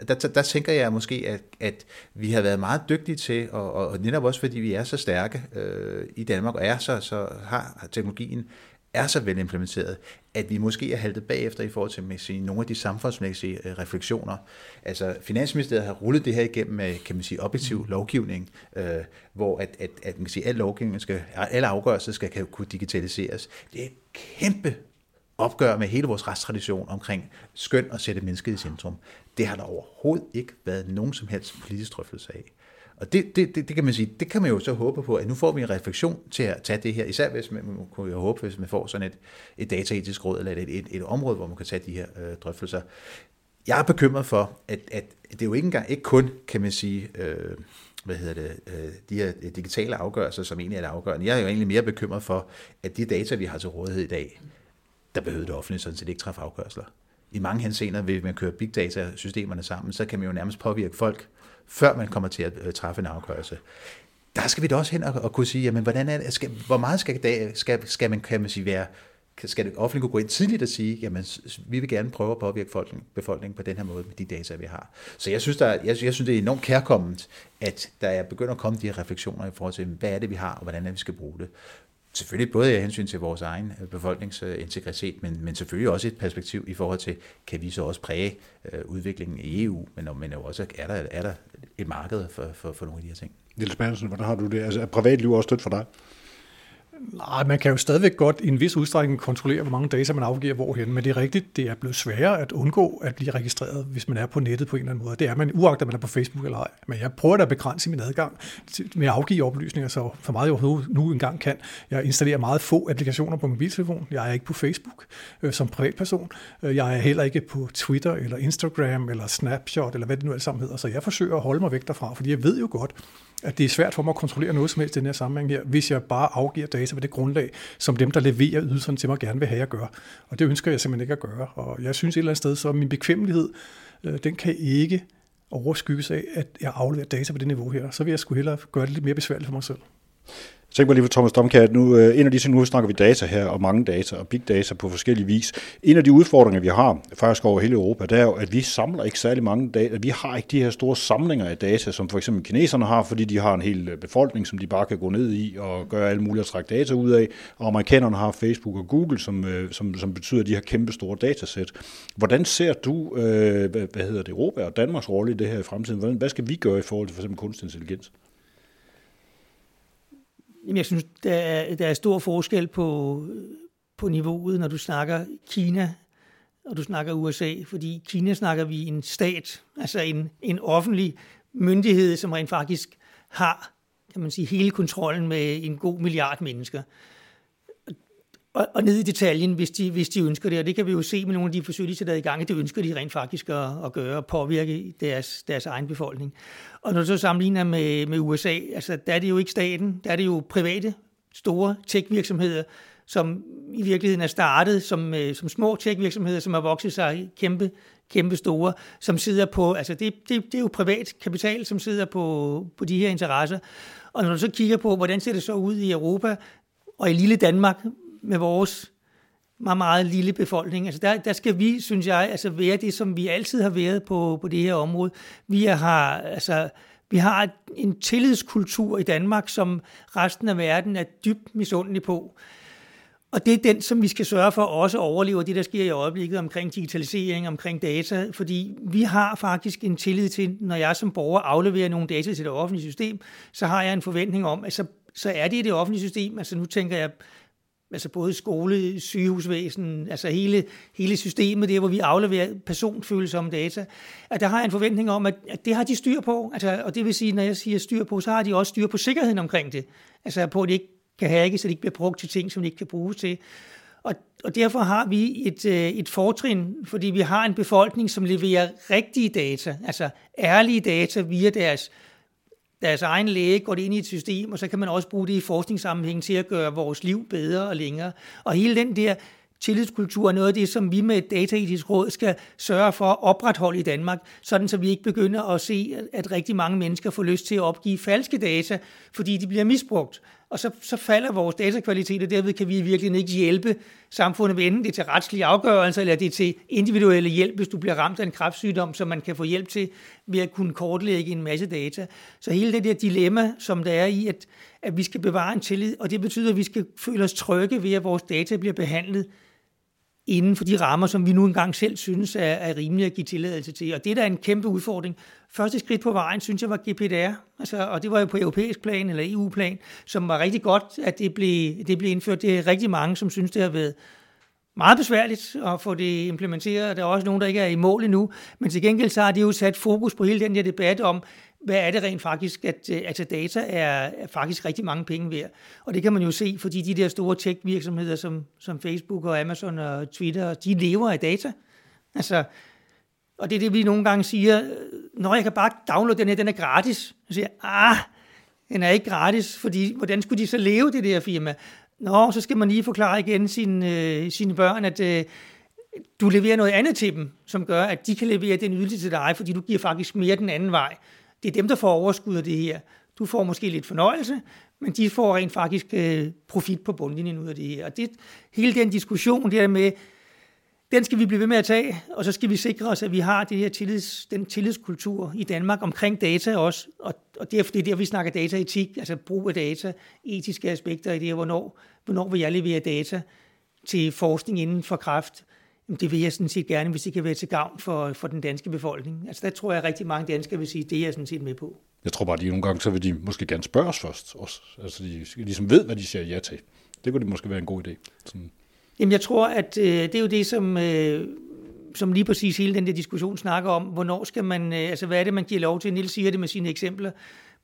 der, der, der tænker jeg måske, at, at vi har været meget dygtige til, og, og netop også fordi vi er så stærke i Danmark, og er så, så har teknologien er så vel implementeret, at vi måske er haltet bagefter i forhold til sige, nogle af de samfundsmæssige øh, refleksioner. Altså, Finansministeriet har rullet det her igennem med, kan man sige, objektiv lovgivning, øh, hvor at, at, at man kan sige, at al lovgivning skal, alle afgørelser skal kan, kunne digitaliseres. Det er et kæmpe opgør med hele vores retstradition omkring skøn og sætte mennesket i centrum. Det har der overhovedet ikke været nogen som helst politisk drøftelse af. Og det, det, det, det kan man sige, det kan man jo så håbe på, at nu får vi en refleksion til at tage det her, især hvis man, man kunne jo håbe, hvis man får sådan et, et dataetisk råd, eller et, et, et område, hvor man kan tage de her øh, drøftelser. Jeg er bekymret for, at, at det er jo ikke engang, ikke kun, kan man sige, øh, hvad hedder det, øh, de her digitale afgørelser, som egentlig er det afgørende. Jeg er jo egentlig mere bekymret for, at de data, vi har til rådighed i dag, der behøver det offentlige sådan set ikke træffe afgørelser. I mange henseender, vil man køre big data-systemerne sammen, så kan man jo nærmest påvirke folk, før man kommer til at øh, træffe en afgørelse. Der skal vi da også hen og, og kunne sige, jamen, hvordan er det, skal, hvor meget skal, skal, skal man, kan man sige, være skal det offentligt kunne gå ind tidligt og sige, jamen vi vil gerne prøve at påvirke befolkningen på den her måde med de data, vi har. Så jeg synes, der, jeg, jeg synes det er enormt kærkomment, at der er begyndt at komme de her refleksioner i forhold til, hvad er det, vi har, og hvordan er det, vi skal bruge det. Selvfølgelig både af hensyn til vores egen øh, befolkningsintegritet, øh, men, men selvfølgelig også et perspektiv i forhold til, kan vi så også præge øh, udviklingen i EU, men, men også er der, er der et marked for, for, for nogle af de her ting. Niels Bertelsen, hvordan har du det? Altså, er privatliv også stødt for dig? Nej, man kan jo stadigvæk godt i en vis udstrækning kontrollere, hvor mange data man afgiver hvorhen, men det er rigtigt, det er blevet sværere at undgå at blive registreret, hvis man er på nettet på en eller anden måde. Det er man, uagtet man er på Facebook eller ej. Men jeg prøver da at begrænse min adgang med at afgive oplysninger, så for meget jeg nu, engang kan. Jeg installerer meget få applikationer på mobiltelefon. Jeg er ikke på Facebook øh, som privatperson. Øh, jeg er heller ikke på Twitter eller Instagram eller Snapchat eller hvad det nu alt sammen hedder. Så jeg forsøger at holde mig væk derfra, fordi jeg ved jo godt, at det er svært for mig at kontrollere noget som helst i den her sammenhæng her, hvis jeg bare afgiver data på det grundlag, som dem, der leverer ydelserne til mig, gerne vil have, at jeg gør. Og det ønsker jeg simpelthen ikke at gøre. Og jeg synes et eller andet sted, så min bekvemmelighed, øh, den kan ikke overskygges af, at jeg afleverer data på det niveau her. Så vil jeg skulle hellere gøre det lidt mere besværligt for mig selv. Tænk mig lige for Thomas Domkjær, nu, øh, en af de ting, nu snakker vi data her, og mange data, og big data på forskellige vis. En af de udfordringer, vi har, faktisk over hele Europa, det er jo, at vi samler ikke særlig mange data. Vi har ikke de her store samlinger af data, som for eksempel kineserne har, fordi de har en hel øh, befolkning, som de bare kan gå ned i og gøre alle mulige at trække data ud af. Og amerikanerne har Facebook og Google, som, øh, som, som betyder, at de har kæmpe store datasæt. Hvordan ser du, øh, hvad hedder det, Europa og Danmarks rolle i det her i fremtiden? Hvordan, hvad skal vi gøre i forhold til for eksempel kunstig intelligens? Jamen, jeg synes, der er, der er stor forskel på, på niveauet, når du snakker Kina og du snakker USA, fordi Kina snakker vi en stat, altså en, en offentlig myndighed, som rent faktisk har kan man sige, hele kontrollen med en god milliard mennesker og, og ned i detaljen, hvis de, hvis de ønsker det. Og det kan vi jo se med nogle af de forsøg, de sætter i gang, at det ønsker de rent faktisk at, at gøre og påvirke deres, deres egen befolkning. Og når du så sammenligner med, med USA, altså der er det jo ikke staten, der er det jo private, store tech-virksomheder, som i virkeligheden er startet som, øh, som små tech-virksomheder, som har vokset sig kæmpe, kæmpe store, som sidder på, altså det, det, det er jo privat kapital, som sidder på, på de her interesser. Og når du så kigger på, hvordan ser det så ud i Europa, og i lille Danmark, med vores meget, meget lille befolkning. Altså der, der skal vi, synes jeg, altså være det, som vi altid har været på, på det her område. Vi har, altså, vi har en tillidskultur i Danmark, som resten af verden er dybt misundelig på. Og det er den, som vi skal sørge for også overlever det, der sker i øjeblikket omkring digitalisering, omkring data, fordi vi har faktisk en tillid til, når jeg som borger afleverer nogle data til det offentlige system, så har jeg en forventning om, at så, så er det i det offentlige system. Altså nu tænker jeg altså både skole, sygehusvæsen, altså hele, hele systemet, der hvor vi afleverer personfølsomme data, at der har jeg en forventning om, at, at det har de styr på, altså, og det vil sige, når jeg siger styr på, så har de også styr på sikkerheden omkring det, altså på at de ikke kan hacke, så de ikke bliver brugt til ting, som de ikke kan bruges til. Og, og derfor har vi et, øh, et fortrin, fordi vi har en befolkning, som leverer rigtige data, altså ærlige data via deres deres egen læge, går det ind i et system, og så kan man også bruge det i forskningssammenhæng til at gøre vores liv bedre og længere. Og hele den der tillidskultur er noget af det, som vi med et dataetisk råd skal sørge for at opretholde i Danmark, sådan så vi ikke begynder at se, at rigtig mange mennesker får lyst til at opgive falske data, fordi de bliver misbrugt og så, så falder vores datakvalitet, og derved kan vi virkelig ikke hjælpe samfundet ved enten det til retslige afgørelser, eller det er til individuelle hjælp, hvis du bliver ramt af en kræftsygdom, som man kan få hjælp til ved at kunne kortlægge en masse data. Så hele det der dilemma, som der er i, at, at vi skal bevare en tillid, og det betyder, at vi skal føle os trygge ved, at vores data bliver behandlet inden for de rammer, som vi nu engang selv synes er, er rimelige at give tilladelse til. Og det der er en kæmpe udfordring. Første skridt på vejen, synes jeg, var GPDR, altså, og det var jo på europæisk plan eller EU-plan, som var rigtig godt, at det blev, det blev indført. Det er rigtig mange, som synes, det har været meget besværligt at få det implementeret. Der er også nogen, der ikke er i mål endnu, men til gengæld så har det jo sat fokus på hele den her debat om, hvad er det rent faktisk, at øh, altså data er, er faktisk rigtig mange penge værd. Og det kan man jo se, fordi de der store tech-virksomheder som, som Facebook og Amazon og Twitter, de lever af data. Altså, og det er det, vi nogle gange siger, når jeg kan bare downloade den her, den er gratis. Så siger ah, den er ikke gratis, fordi hvordan skulle de så leve, det der firma? Nå, så skal man lige forklare igen sine, øh, sine børn, at øh, du leverer noget andet til dem, som gør, at de kan levere den ydelse til dig, fordi du giver faktisk mere den anden vej. Det er dem, der får overskud af det her. Du får måske lidt fornøjelse, men de får rent faktisk øh, profit på bundlinjen ud af det her. Og det, hele den diskussion der med, den skal vi blive ved med at tage, og så skal vi sikre os, at vi har det her tillids, den tillidskultur i Danmark omkring data også, og, og det er, det er der, vi snakker dataetik, altså brug af data, etiske aspekter i det her, hvornår, hvornår vil jeg levere data til forskning inden for kræft, det vil jeg sådan set gerne, hvis det kan være til gavn for, for den danske befolkning. Altså der tror jeg, at rigtig mange danskere vil sige, det er jeg sådan set med på. Jeg tror bare, at de nogle gange, så vil de måske gerne spørge os først. Også. Altså de ligesom ved, hvad de siger ja til. Det kunne det måske være en god idé. Sådan. Jamen jeg tror, at øh, det er jo det, som, øh, som lige præcis hele den der diskussion snakker om. Hvornår skal man, øh, altså hvad er det, man giver lov til? Nils siger det med sine eksempler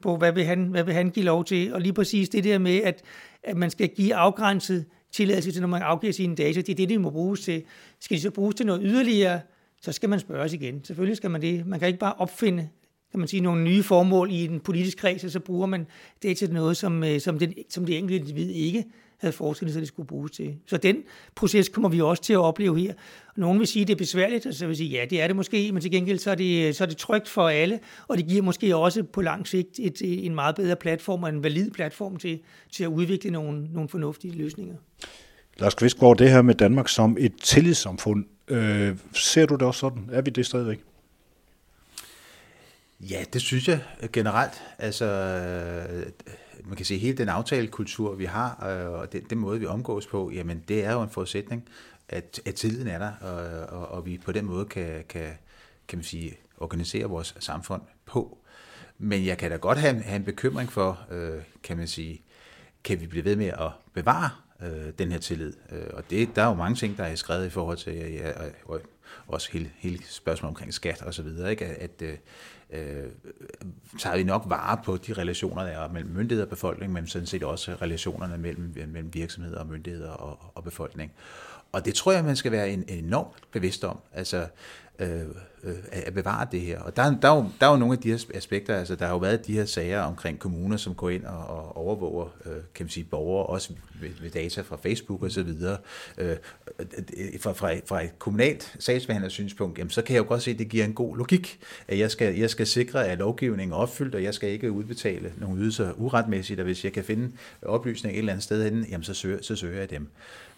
på, hvad vil han, hvad vil han give lov til? Og lige præcis det der med, at, at man skal give afgrænset tilladelse til, når man afgiver sine data. Det er det, de må bruges til. Skal de så bruges til noget yderligere, så skal man spørges igen. Selvfølgelig skal man det. Man kan ikke bare opfinde kan man sige, nogle nye formål i en politisk kreds, og så bruger man det til noget, som, øh, som, den, som det enkelte individ ikke havde forestillet sig, det skulle bruges til. Så den proces kommer vi også til at opleve her. Nogen vil sige, at det er besværligt, og så vil sige, ja, det er det måske, men til gengæld så er det, så er det trygt for alle, og det giver måske også på lang sigt et, en meget bedre platform og en valid platform til, til at udvikle nogle, nogle fornuftige løsninger. Lars Kvistgaard, det her med Danmark som et tillidssamfund, øh, ser du det også sådan? Er vi det stadigvæk? Ja, det synes jeg generelt. Altså, man kan sige, hele den aftalekultur, vi har, øh, og den, den måde, vi omgås på, jamen det er jo en forudsætning, at, at tilliden er der, og, og, og vi på den måde kan, kan, kan man sige, organisere vores samfund på. Men jeg kan da godt have, have en bekymring for, øh, kan man sige, kan vi blive ved med at bevare øh, den her tillid? Øh, og det, der er jo mange ting, der er skrevet i forhold til, ja, og, også hele, hele spørgsmålet omkring skat og så videre, ikke? at, at øh, øh, tager vi nok vare på de relationer, der er mellem myndigheder og befolkning, men sådan set også relationerne mellem, mellem virksomheder og myndigheder og, og befolkning. Og det tror jeg, man skal være en, enormt bevidst om. Altså, øh, øh, at bevare det her. Og der, der, er jo, der er jo nogle af de her aspekter, altså der har jo været de her sager omkring kommuner, som går ind og, og overvåger, øh, kan man sige, borgere, også ved, ved data fra Facebook og så videre. Øh, fra, fra, fra et kommunalt sagsbehandler synspunkt, jamen, så kan jeg jo godt se, at det giver en god logik, at jeg skal, jeg skal sikre, at lovgivningen er opfyldt, og jeg skal ikke udbetale nogle ydelser uretmæssigt, og hvis jeg kan finde oplysninger et eller andet sted henne, jamen så søger, så søger jeg dem.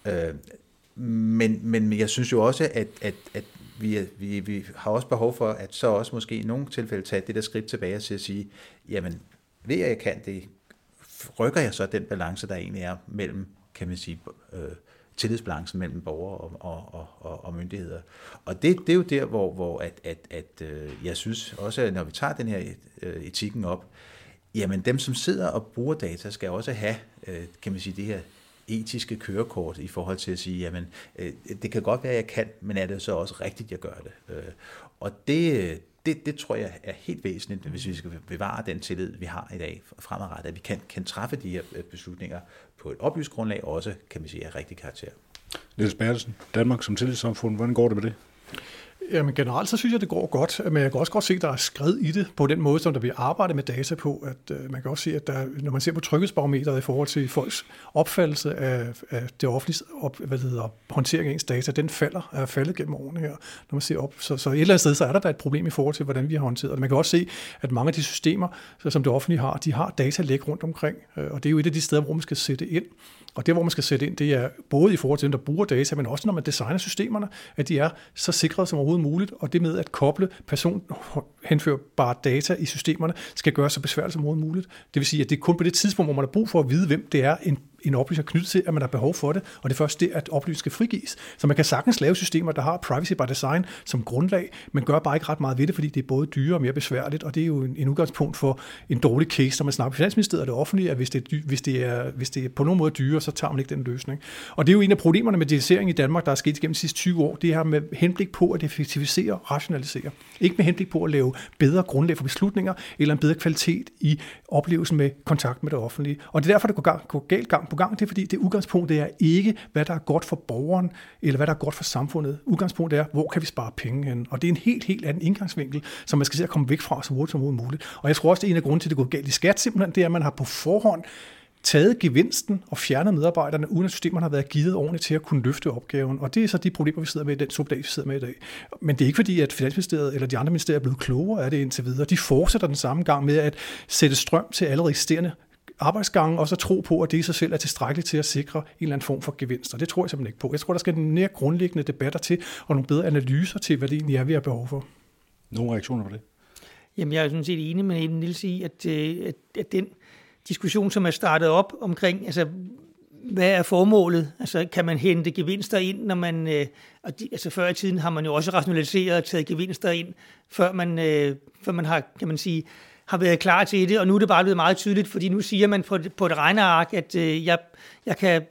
Øh, men, men jeg synes jo også, at, at, at vi, vi, vi har også behov for, at så også måske i nogle tilfælde tage det der skridt tilbage til at sige, jamen ved at jeg kan det, rykker jeg så den balance, der egentlig er mellem, kan man sige, øh, tillidsbalancen mellem borgere og, og, og, og myndigheder. Og det, det er jo der, hvor, hvor at, at, at, øh, jeg synes også, at når vi tager den her øh, etikken op, jamen dem, som sidder og bruger data, skal også have, øh, kan man sige, det her etiske kørekort i forhold til at sige, jamen, øh, det kan godt være, at jeg kan, men er det så også rigtigt, jeg gør det? Øh, og det, det, det tror jeg er helt væsentligt, hvis vi skal bevare den tillid, vi har i dag fremadrettet, at vi kan, kan træffe de her øh, beslutninger på et oplyst grundlag, også kan vi sige af rigtig karakter. Niels Bertelsen, Danmark som tillidssamfund, hvordan går det med det? Jamen generelt så synes jeg, det går godt, men jeg kan også godt se, at der er skred i det på den måde, som der bliver arbejdet med data på. At øh, man kan også se, at der, når man ser på tryghedsbarometeret i forhold til folks opfattelse af, af det offentlige op, hvad hedder, håndtering af ens data, den falder, er faldet gennem årene her, når man ser op. Så, så et eller andet sted, så er der da et problem i forhold til, hvordan vi har håndteret det. Man kan også se, at mange af de systemer, som det offentlige har, de har data læg rundt omkring, øh, og det er jo et af de steder, hvor man skal sætte ind. Og det, hvor man skal sætte ind, det er både i forhold til dem, der bruger data, men også når man designer systemerne, at de er så sikre som overhovedet muligt, og det med at koble personhenførbare data i systemerne, skal gøres så besværligt som overhovedet muligt. Det vil sige, at det er kun på det tidspunkt, hvor man har brug for at vide, hvem det er, en en oplysning knyttet til, at man har behov for det, og det er først det, at oplysningen skal frigives. Så man kan sagtens lave systemer, der har privacy by design som grundlag, men gør bare ikke ret meget ved det, fordi det er både dyre og mere besværligt, og det er jo en, en udgangspunkt for en dårlig case, når man snakker Finansministeriet og det offentlige, at hvis det, er, hvis, det er, hvis det er på nogen måde dyre, så tager man ikke den løsning. Og det er jo en af problemerne med digitalisering i Danmark, der er sket gennem de sidste 20 år, det her med henblik på at effektivisere og rationalisere. Ikke med henblik på at lave bedre grundlag for beslutninger, eller en bedre kvalitet i oplevelsen med kontakt med det offentlige. Og det er derfor, det går, går galt gang på gang. Det er fordi, det udgangspunkt det er ikke, hvad der er godt for borgeren, eller hvad der er godt for samfundet. Udgangspunktet er, hvor kan vi spare penge hen? Og det er en helt, helt anden indgangsvinkel, som man skal se at komme væk fra så hurtigt som muligt. Og jeg tror også, det er en af grunden til, at det går galt i skat, simpelthen, det er, at man har på forhånd taget gevinsten og fjernet medarbejderne, uden at systemerne har været givet ordentligt til at kunne løfte opgaven. Og det er så de problemer, vi sidder med i den subdag, vi sidder med i dag. Men det er ikke fordi, at Finansministeriet eller de andre ministerier er blevet klogere af det indtil videre. De fortsætter den samme gang med at sætte strøm til allerede eksisterende arbejdsgange, og så tro på, at det i sig selv er tilstrækkeligt til at sikre en eller anden form for gevinst. Og det tror jeg simpelthen ikke på. Jeg tror, der skal en mere grundlæggende debatter til, og nogle bedre analyser til, hvad det egentlig er, vi har behov for. Nogle reaktioner på det? Jamen, jeg er sådan set enig med Niels i, at, øh, at, at den diskussion, som er startet op omkring, altså hvad er formålet? Altså, kan man hente gevinster ind, når man... Øh, og de, altså, før i tiden har man jo også rationaliseret og taget gevinster ind, før man, øh, før man har, kan man sige, har været klar til det, og nu er det bare blevet meget tydeligt, fordi nu siger man på, på et regneark, at øh, jeg, jeg, kan,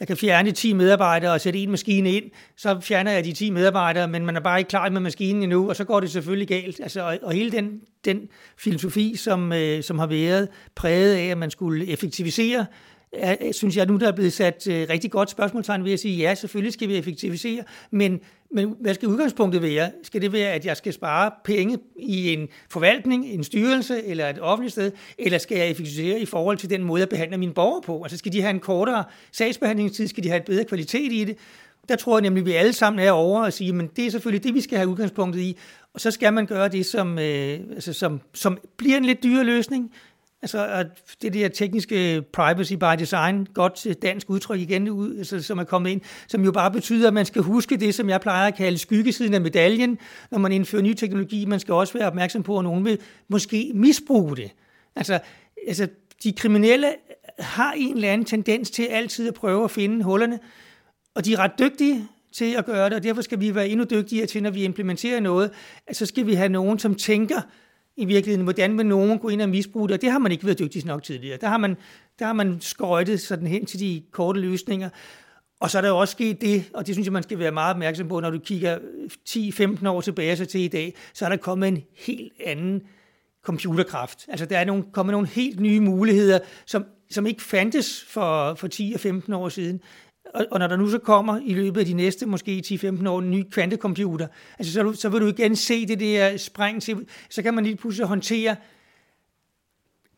jeg kan fjerne 10 medarbejdere og sætte en maskine ind, så fjerner jeg de 10 medarbejdere, men man er bare ikke klar med maskinen endnu, og så går det selvfølgelig galt. Altså, og, og hele den, den filosofi, som, øh, som har været præget af, at man skulle effektivisere, er, synes jeg nu, der er blevet sat øh, rigtig godt spørgsmålstegn ved at sige, ja, selvfølgelig skal vi effektivisere, men, men hvad skal udgangspunktet være? Skal det være, at jeg skal spare penge i en forvaltning, en styrelse eller et offentligt sted, eller skal jeg effektivisere i forhold til den måde, jeg behandler mine borgere på? Altså skal de have en kortere sagsbehandlingstid, skal de have et bedre kvalitet i det? Der tror jeg nemlig, at vi alle sammen er over og sige, men det er selvfølgelig det, vi skal have udgangspunktet i. Og så skal man gøre det, som, øh, altså, som, som bliver en lidt dyre løsning, Altså at det der tekniske privacy by design, godt dansk udtryk igen, ud, altså, som er kommet ind, som jo bare betyder, at man skal huske det, som jeg plejer at kalde skyggesiden af medaljen, når man indfører ny teknologi. Man skal også være opmærksom på, at nogen vil måske misbruge det. Altså, altså de kriminelle har en eller anden tendens til altid at prøve at finde hullerne, og de er ret dygtige til at gøre det, og derfor skal vi være endnu dygtigere til, når vi implementerer noget, at så skal vi have nogen, som tænker, i virkeligheden, hvordan vil nogen gå ind og misbruge det, og det har man ikke været dygtig nok tidligere. Der har man, der har man skøjtet sådan hen til de korte løsninger, og så er der jo også sket det, og det synes jeg, man skal være meget opmærksom på, når du kigger 10-15 år tilbage så til i dag, så er der kommet en helt anden computerkraft. Altså der er nogle, kommet nogle helt nye muligheder, som, som ikke fandtes for, for 10 og 15 år siden. Og, og når der nu så kommer i løbet af de næste måske 10-15 år en ny kvantecomputer, altså så, så vil du igen se det der spring til, så kan man lige pludselig håndtere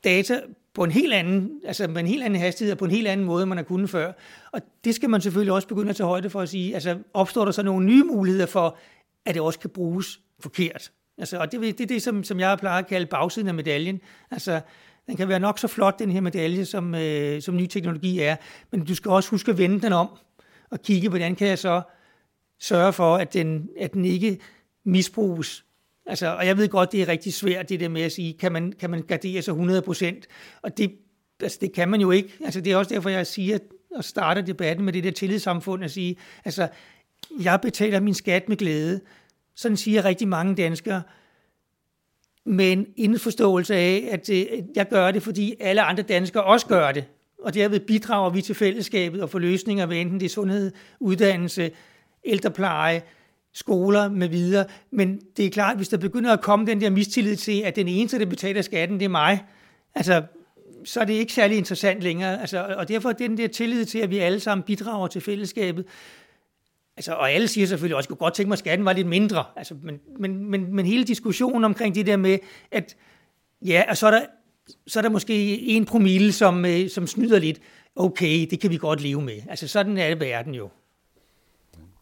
data på en helt anden, altså med en helt anden hastighed og på en helt anden måde, man har kunnet før. Og det skal man selvfølgelig også begynde at tage højde for at sige, altså opstår der så nogle nye muligheder for, at det også kan bruges forkert. Altså, og det, det er det, som, som jeg plejer at kalde bagsiden af medaljen. Altså, den kan være nok så flot, den her medalje, som, øh, som ny teknologi er, men du skal også huske at vende den om og kigge, hvordan kan jeg så sørge for, at den, at den ikke misbruges. Altså, og jeg ved godt, det er rigtig svært, det der med at sige, kan man, kan man gardere sig 100% Og det, altså, det kan man jo ikke. Altså, det er også derfor, jeg siger, og starter debatten med det der tillidssamfund, at sige, altså, jeg betaler min skat med glæde. Sådan siger rigtig mange danskere med en indforståelse af, at jeg gør det, fordi alle andre danskere også gør det. Og derved bidrager vi til fællesskabet og får løsninger, ved enten det er sundhed, uddannelse, ældrepleje, skoler med videre. Men det er klart, hvis der begynder at komme den der mistillid til, at den eneste, der betaler skatten, det er mig, altså, så er det ikke særlig interessant længere. Altså, og derfor er den der tillid til, at vi alle sammen bidrager til fællesskabet, Altså, og alle siger selvfølgelig også, at jeg kunne godt tænke mig, at skatten var lidt mindre. Altså, men, men, men, men hele diskussionen omkring det der med, at ja, og så er der, så er der måske en promille, som, øh, som snyder lidt. Okay, det kan vi godt leve med. Altså, sådan er det verden jo.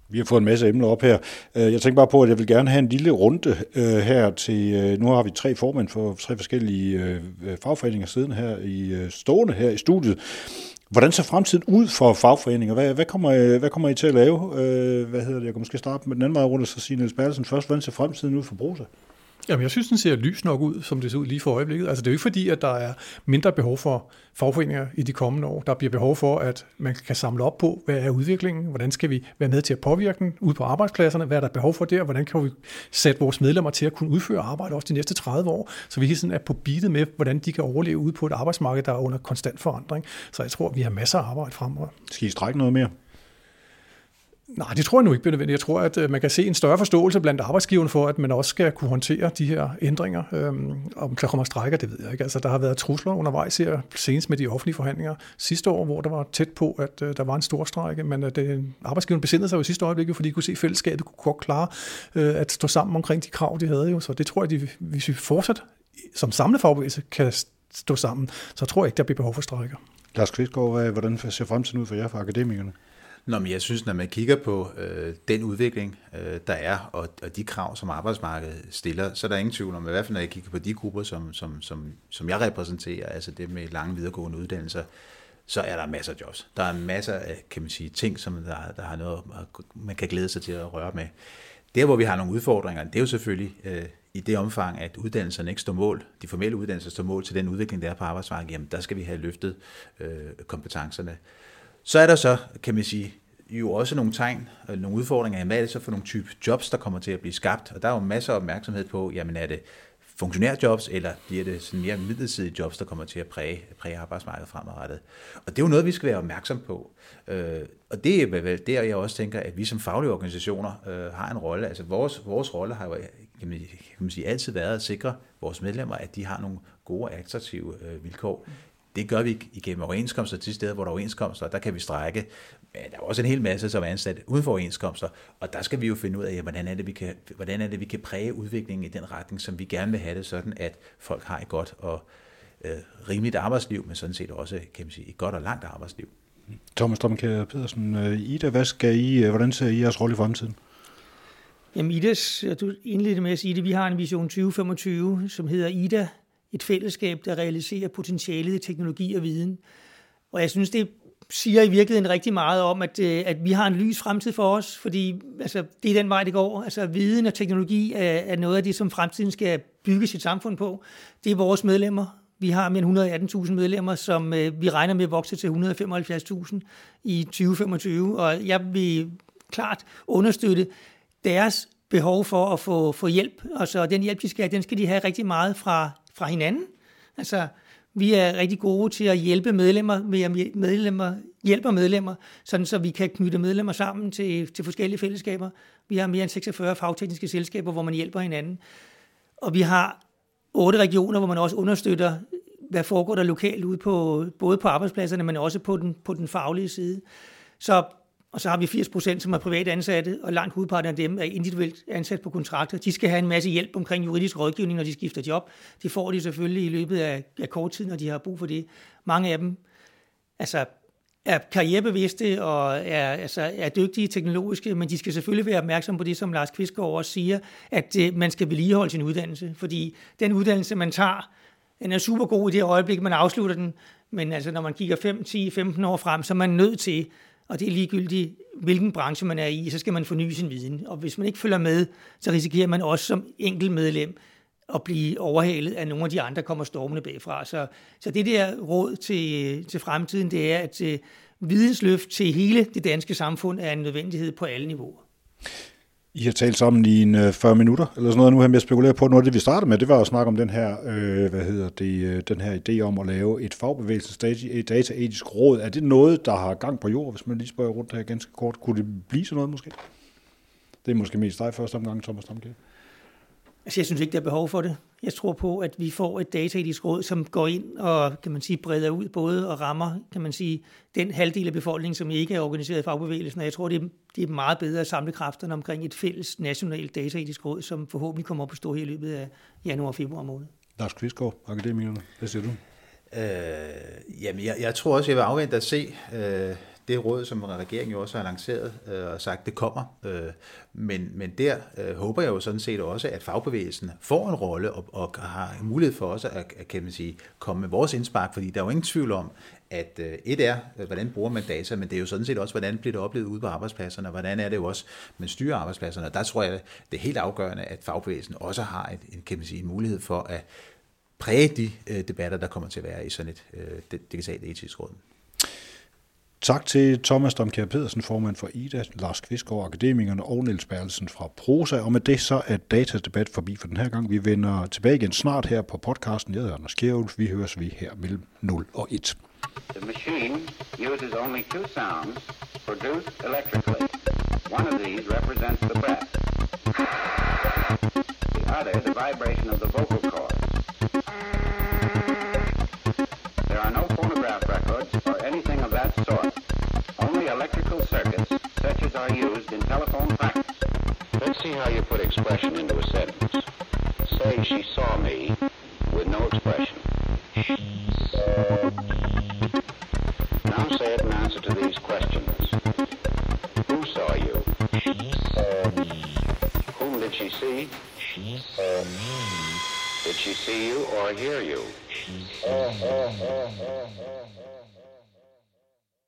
Vi har fået en masse emner op her. Øh, jeg tænker bare på, at jeg vil gerne have en lille runde øh, her til, nu har vi tre formænd for tre forskellige fagforeninger siden her i stående her i studiet. Hvordan ser fremtiden ud for fagforeninger? Hvad, hvad, kommer, øh, hvad kommer I til at lave? Øh, hvad hedder det? Jeg kan måske starte med den anden vej rundt, og så sige Niels Bertelsen først. Hvordan ser fremtiden ud for Brose? Jamen, jeg synes, den ser lys nok ud, som det ser ud lige for øjeblikket. Altså, det er jo ikke fordi, at der er mindre behov for fagforeninger i de kommende år. Der bliver behov for, at man kan samle op på, hvad er udviklingen, hvordan skal vi være med til at påvirke den ude på arbejdspladserne, hvad er der behov for der, hvordan kan vi sætte vores medlemmer til at kunne udføre arbejde også de næste 30 år, så vi hele tiden er på beatet med, hvordan de kan overleve ude på et arbejdsmarked, der er under konstant forandring. Så jeg tror, vi har masser af arbejde fremover. Skal I strække noget mere? Nej, det tror jeg nu ikke bliver nødvendigt. Jeg tror, at øh, man kan se en større forståelse blandt arbejdsgiverne for, at man også skal kunne håndtere de her ændringer. Øhm, om der kommer strækker, det ved jeg ikke. Altså, der har været trusler undervejs her, senest med de offentlige forhandlinger sidste år, hvor der var tæt på, at øh, der var en stor strække, men øh, at arbejdsgiverne besindede sig jo i sidste øjeblik, fordi de kunne se, at fællesskabet kunne godt klare at stå sammen omkring de krav, de havde. Jo. Så det tror jeg, de, hvis vi fortsat som samlet fagbevægelse kan stå sammen, så tror jeg ikke, der bliver behov for strækker. Lars Kvistgaard, hvordan ser fremtiden ud for jer for akademikerne? Nå, men jeg synes, når man kigger på øh, den udvikling, øh, der er, og, og de krav, som arbejdsmarkedet stiller, så er der ingen tvivl om, i hvert fald når jeg kigger på de grupper, som, som, som, som jeg repræsenterer, altså det med lange videregående uddannelser, så er der masser af jobs. Der er masser af, kan man sige, ting, som der, der har noget, man kan glæde sig til at røre med. Der, hvor vi har nogle udfordringer, det er jo selvfølgelig øh, i det omfang, at uddannelserne ikke står mål, de formelle uddannelser står mål til den udvikling, der er på arbejdsmarkedet, jamen der skal vi have løftet øh, kompetencerne. Så er der så, kan man sige, jo også nogle tegn, øh, nogle udfordringer. Hvad er det så for nogle type jobs, der kommer til at blive skabt? Og der er jo masser af opmærksomhed på, jamen er det funktionærjobs, eller bliver det sådan mere midlertidige jobs, der kommer til at præge, præge arbejdsmarkedet fremadrettet. Og det er jo noget, vi skal være opmærksom på. Øh, og det er vel der, jeg også tænker, at vi som faglige organisationer øh, har en rolle. Altså vores, vores rolle har jo kan man, kan man sige, altid været at sikre vores medlemmer, at de har nogle gode og attraktive øh, vilkår. Det gør vi igennem overenskomster til steder, hvor der er overenskomster, og der kan vi strække. Men der er også en hel masse, som er ansat uden for overenskomster, og der skal vi jo finde ud af, hvordan er, det, vi kan, hvordan er det, vi kan præge udviklingen i den retning, som vi gerne vil have det, sådan at folk har et godt og øh, rimeligt arbejdsliv, men sådan set også kan man sige, et godt og langt arbejdsliv. Thomas Domkær Pedersen, øh, Ida, hvad skal I, øh, hvordan ser I jeres rolle i fremtiden? Jamen Idas, du indledte med at sige det, vi har en vision 2025, som hedder Ida, et fællesskab, der realiserer potentialet i teknologi og viden. Og jeg synes, det siger i virkeligheden rigtig meget om, at, øh, at vi har en lys fremtid for os, fordi altså, det er den vej, det går. Altså, viden og teknologi er, er noget af det, som fremtiden skal bygge sit samfund på. Det er vores medlemmer. Vi har mere end 118.000 medlemmer, som øh, vi regner med at vokse til 175.000 i 2025, og jeg vil klart understøtte deres behov for at få, få hjælp. Og så den hjælp, de skal have, den skal de have rigtig meget fra, fra hinanden. Altså, vi er rigtig gode til at hjælpe medlemmer, med medlemmer hjælper medlemmer, sådan så vi kan knytte medlemmer sammen til, til forskellige fællesskaber. Vi har mere end 46 fagtekniske selskaber, hvor man hjælper hinanden. Og vi har otte regioner, hvor man også understøtter, hvad foregår der lokalt ude på, både på arbejdspladserne, men også på den, på den faglige side. Så og så har vi 80 procent, som er privat ansatte, og langt hovedparten af dem er individuelt ansat på kontrakter. De skal have en masse hjælp omkring juridisk rådgivning, når de skifter job. Det får de selvfølgelig i løbet af, af kort tid, når de har brug for det. Mange af dem altså, er karrierebevidste og er, altså, er dygtige teknologiske, men de skal selvfølgelig være opmærksomme på det, som Lars Kvistgaard også siger, at øh, man skal vedligeholde sin uddannelse, fordi den uddannelse, man tager, den er super god i det øjeblik, man afslutter den, men altså, når man kigger 5, 10, 15 år frem, så er man nødt til og det er ligegyldigt, hvilken branche man er i, så skal man forny sin viden. Og hvis man ikke følger med, så risikerer man også som enkelt medlem at blive overhalet af nogle af de andre, der kommer stormende bagfra. Så, så det der råd til, til fremtiden, det er, at øh, vidensløft til hele det danske samfund er en nødvendighed på alle niveauer. I har talt sammen i en øh, 40 minutter, eller sådan noget nu her jeg spekulerer spekulere på. Noget af det, vi startede med, det var at snakke om den her, øh, hvad hedder det, øh, den her idé om at lave et fagbevægelsesdataetisk råd. Er det noget, der har gang på jord, hvis man lige spørger rundt her ganske kort? Kunne det blive sådan noget måske? Det er måske mest dig første omgang, Thomas Damke. Altså, jeg synes ikke, der er behov for det. Jeg tror på, at vi får et dataetisk råd, som går ind og, kan man sige, breder ud både og rammer, kan man sige, den halvdel af befolkningen, som ikke er organiseret i fagbevægelsen. Og jeg tror, det er, det er meget bedre at samle kræfterne omkring et fælles nationalt dataetisk råd, som forhåbentlig kommer op at stå her i løbet af januar og februar måned. Lars Kvistgaard, Akademikerne, hvad siger du? Øh, jamen, jeg, jeg tror også, jeg vil afvente at se øh, det råd, som regeringen jo også har lanceret øh, og sagt, det kommer. Øh, men, men der øh, håber jeg jo sådan set også, at fagbevægelsen får en rolle og, og har en mulighed for også at, at kan man sige, komme med vores indspark, fordi der er jo ingen tvivl om, at øh, et er, øh, hvordan bruger man data, men det er jo sådan set også, hvordan bliver det oplevet ude på arbejdspladserne, og hvordan er det jo også, man styrer arbejdspladserne. Og der tror jeg, det er helt afgørende, at fagbevægelsen også har et, en, kan man sige, en mulighed for at præge de øh, debatter, der kommer til at være i sådan et øh, digitalt etisk råd. Tak til Thomas Domkjær Pedersen, formand for IDA, Lars Kvistgaard, Akademikerne og Niels Berlsen fra Prosa. Og med det så er datadebat forbi for den her gang. Vi vender tilbage igen snart her på podcasten. Jeg hedder Anders Kjærulf. Vi høres vi her mellem 0 og 1. The machine uses only two sounds produced electrically. One of these represents the breath. The other, the vibration of the vocal cords. There are no phonograph records or anything of that sort. electrical circuits, such as are used in telephone practice. Let's see how you put expression into a sentence. Say, she saw me with no expression. Now say it in answer to these questions. Who saw you? She saw me. Whom did she see? She saw me. Did she see you or hear you? She saw me.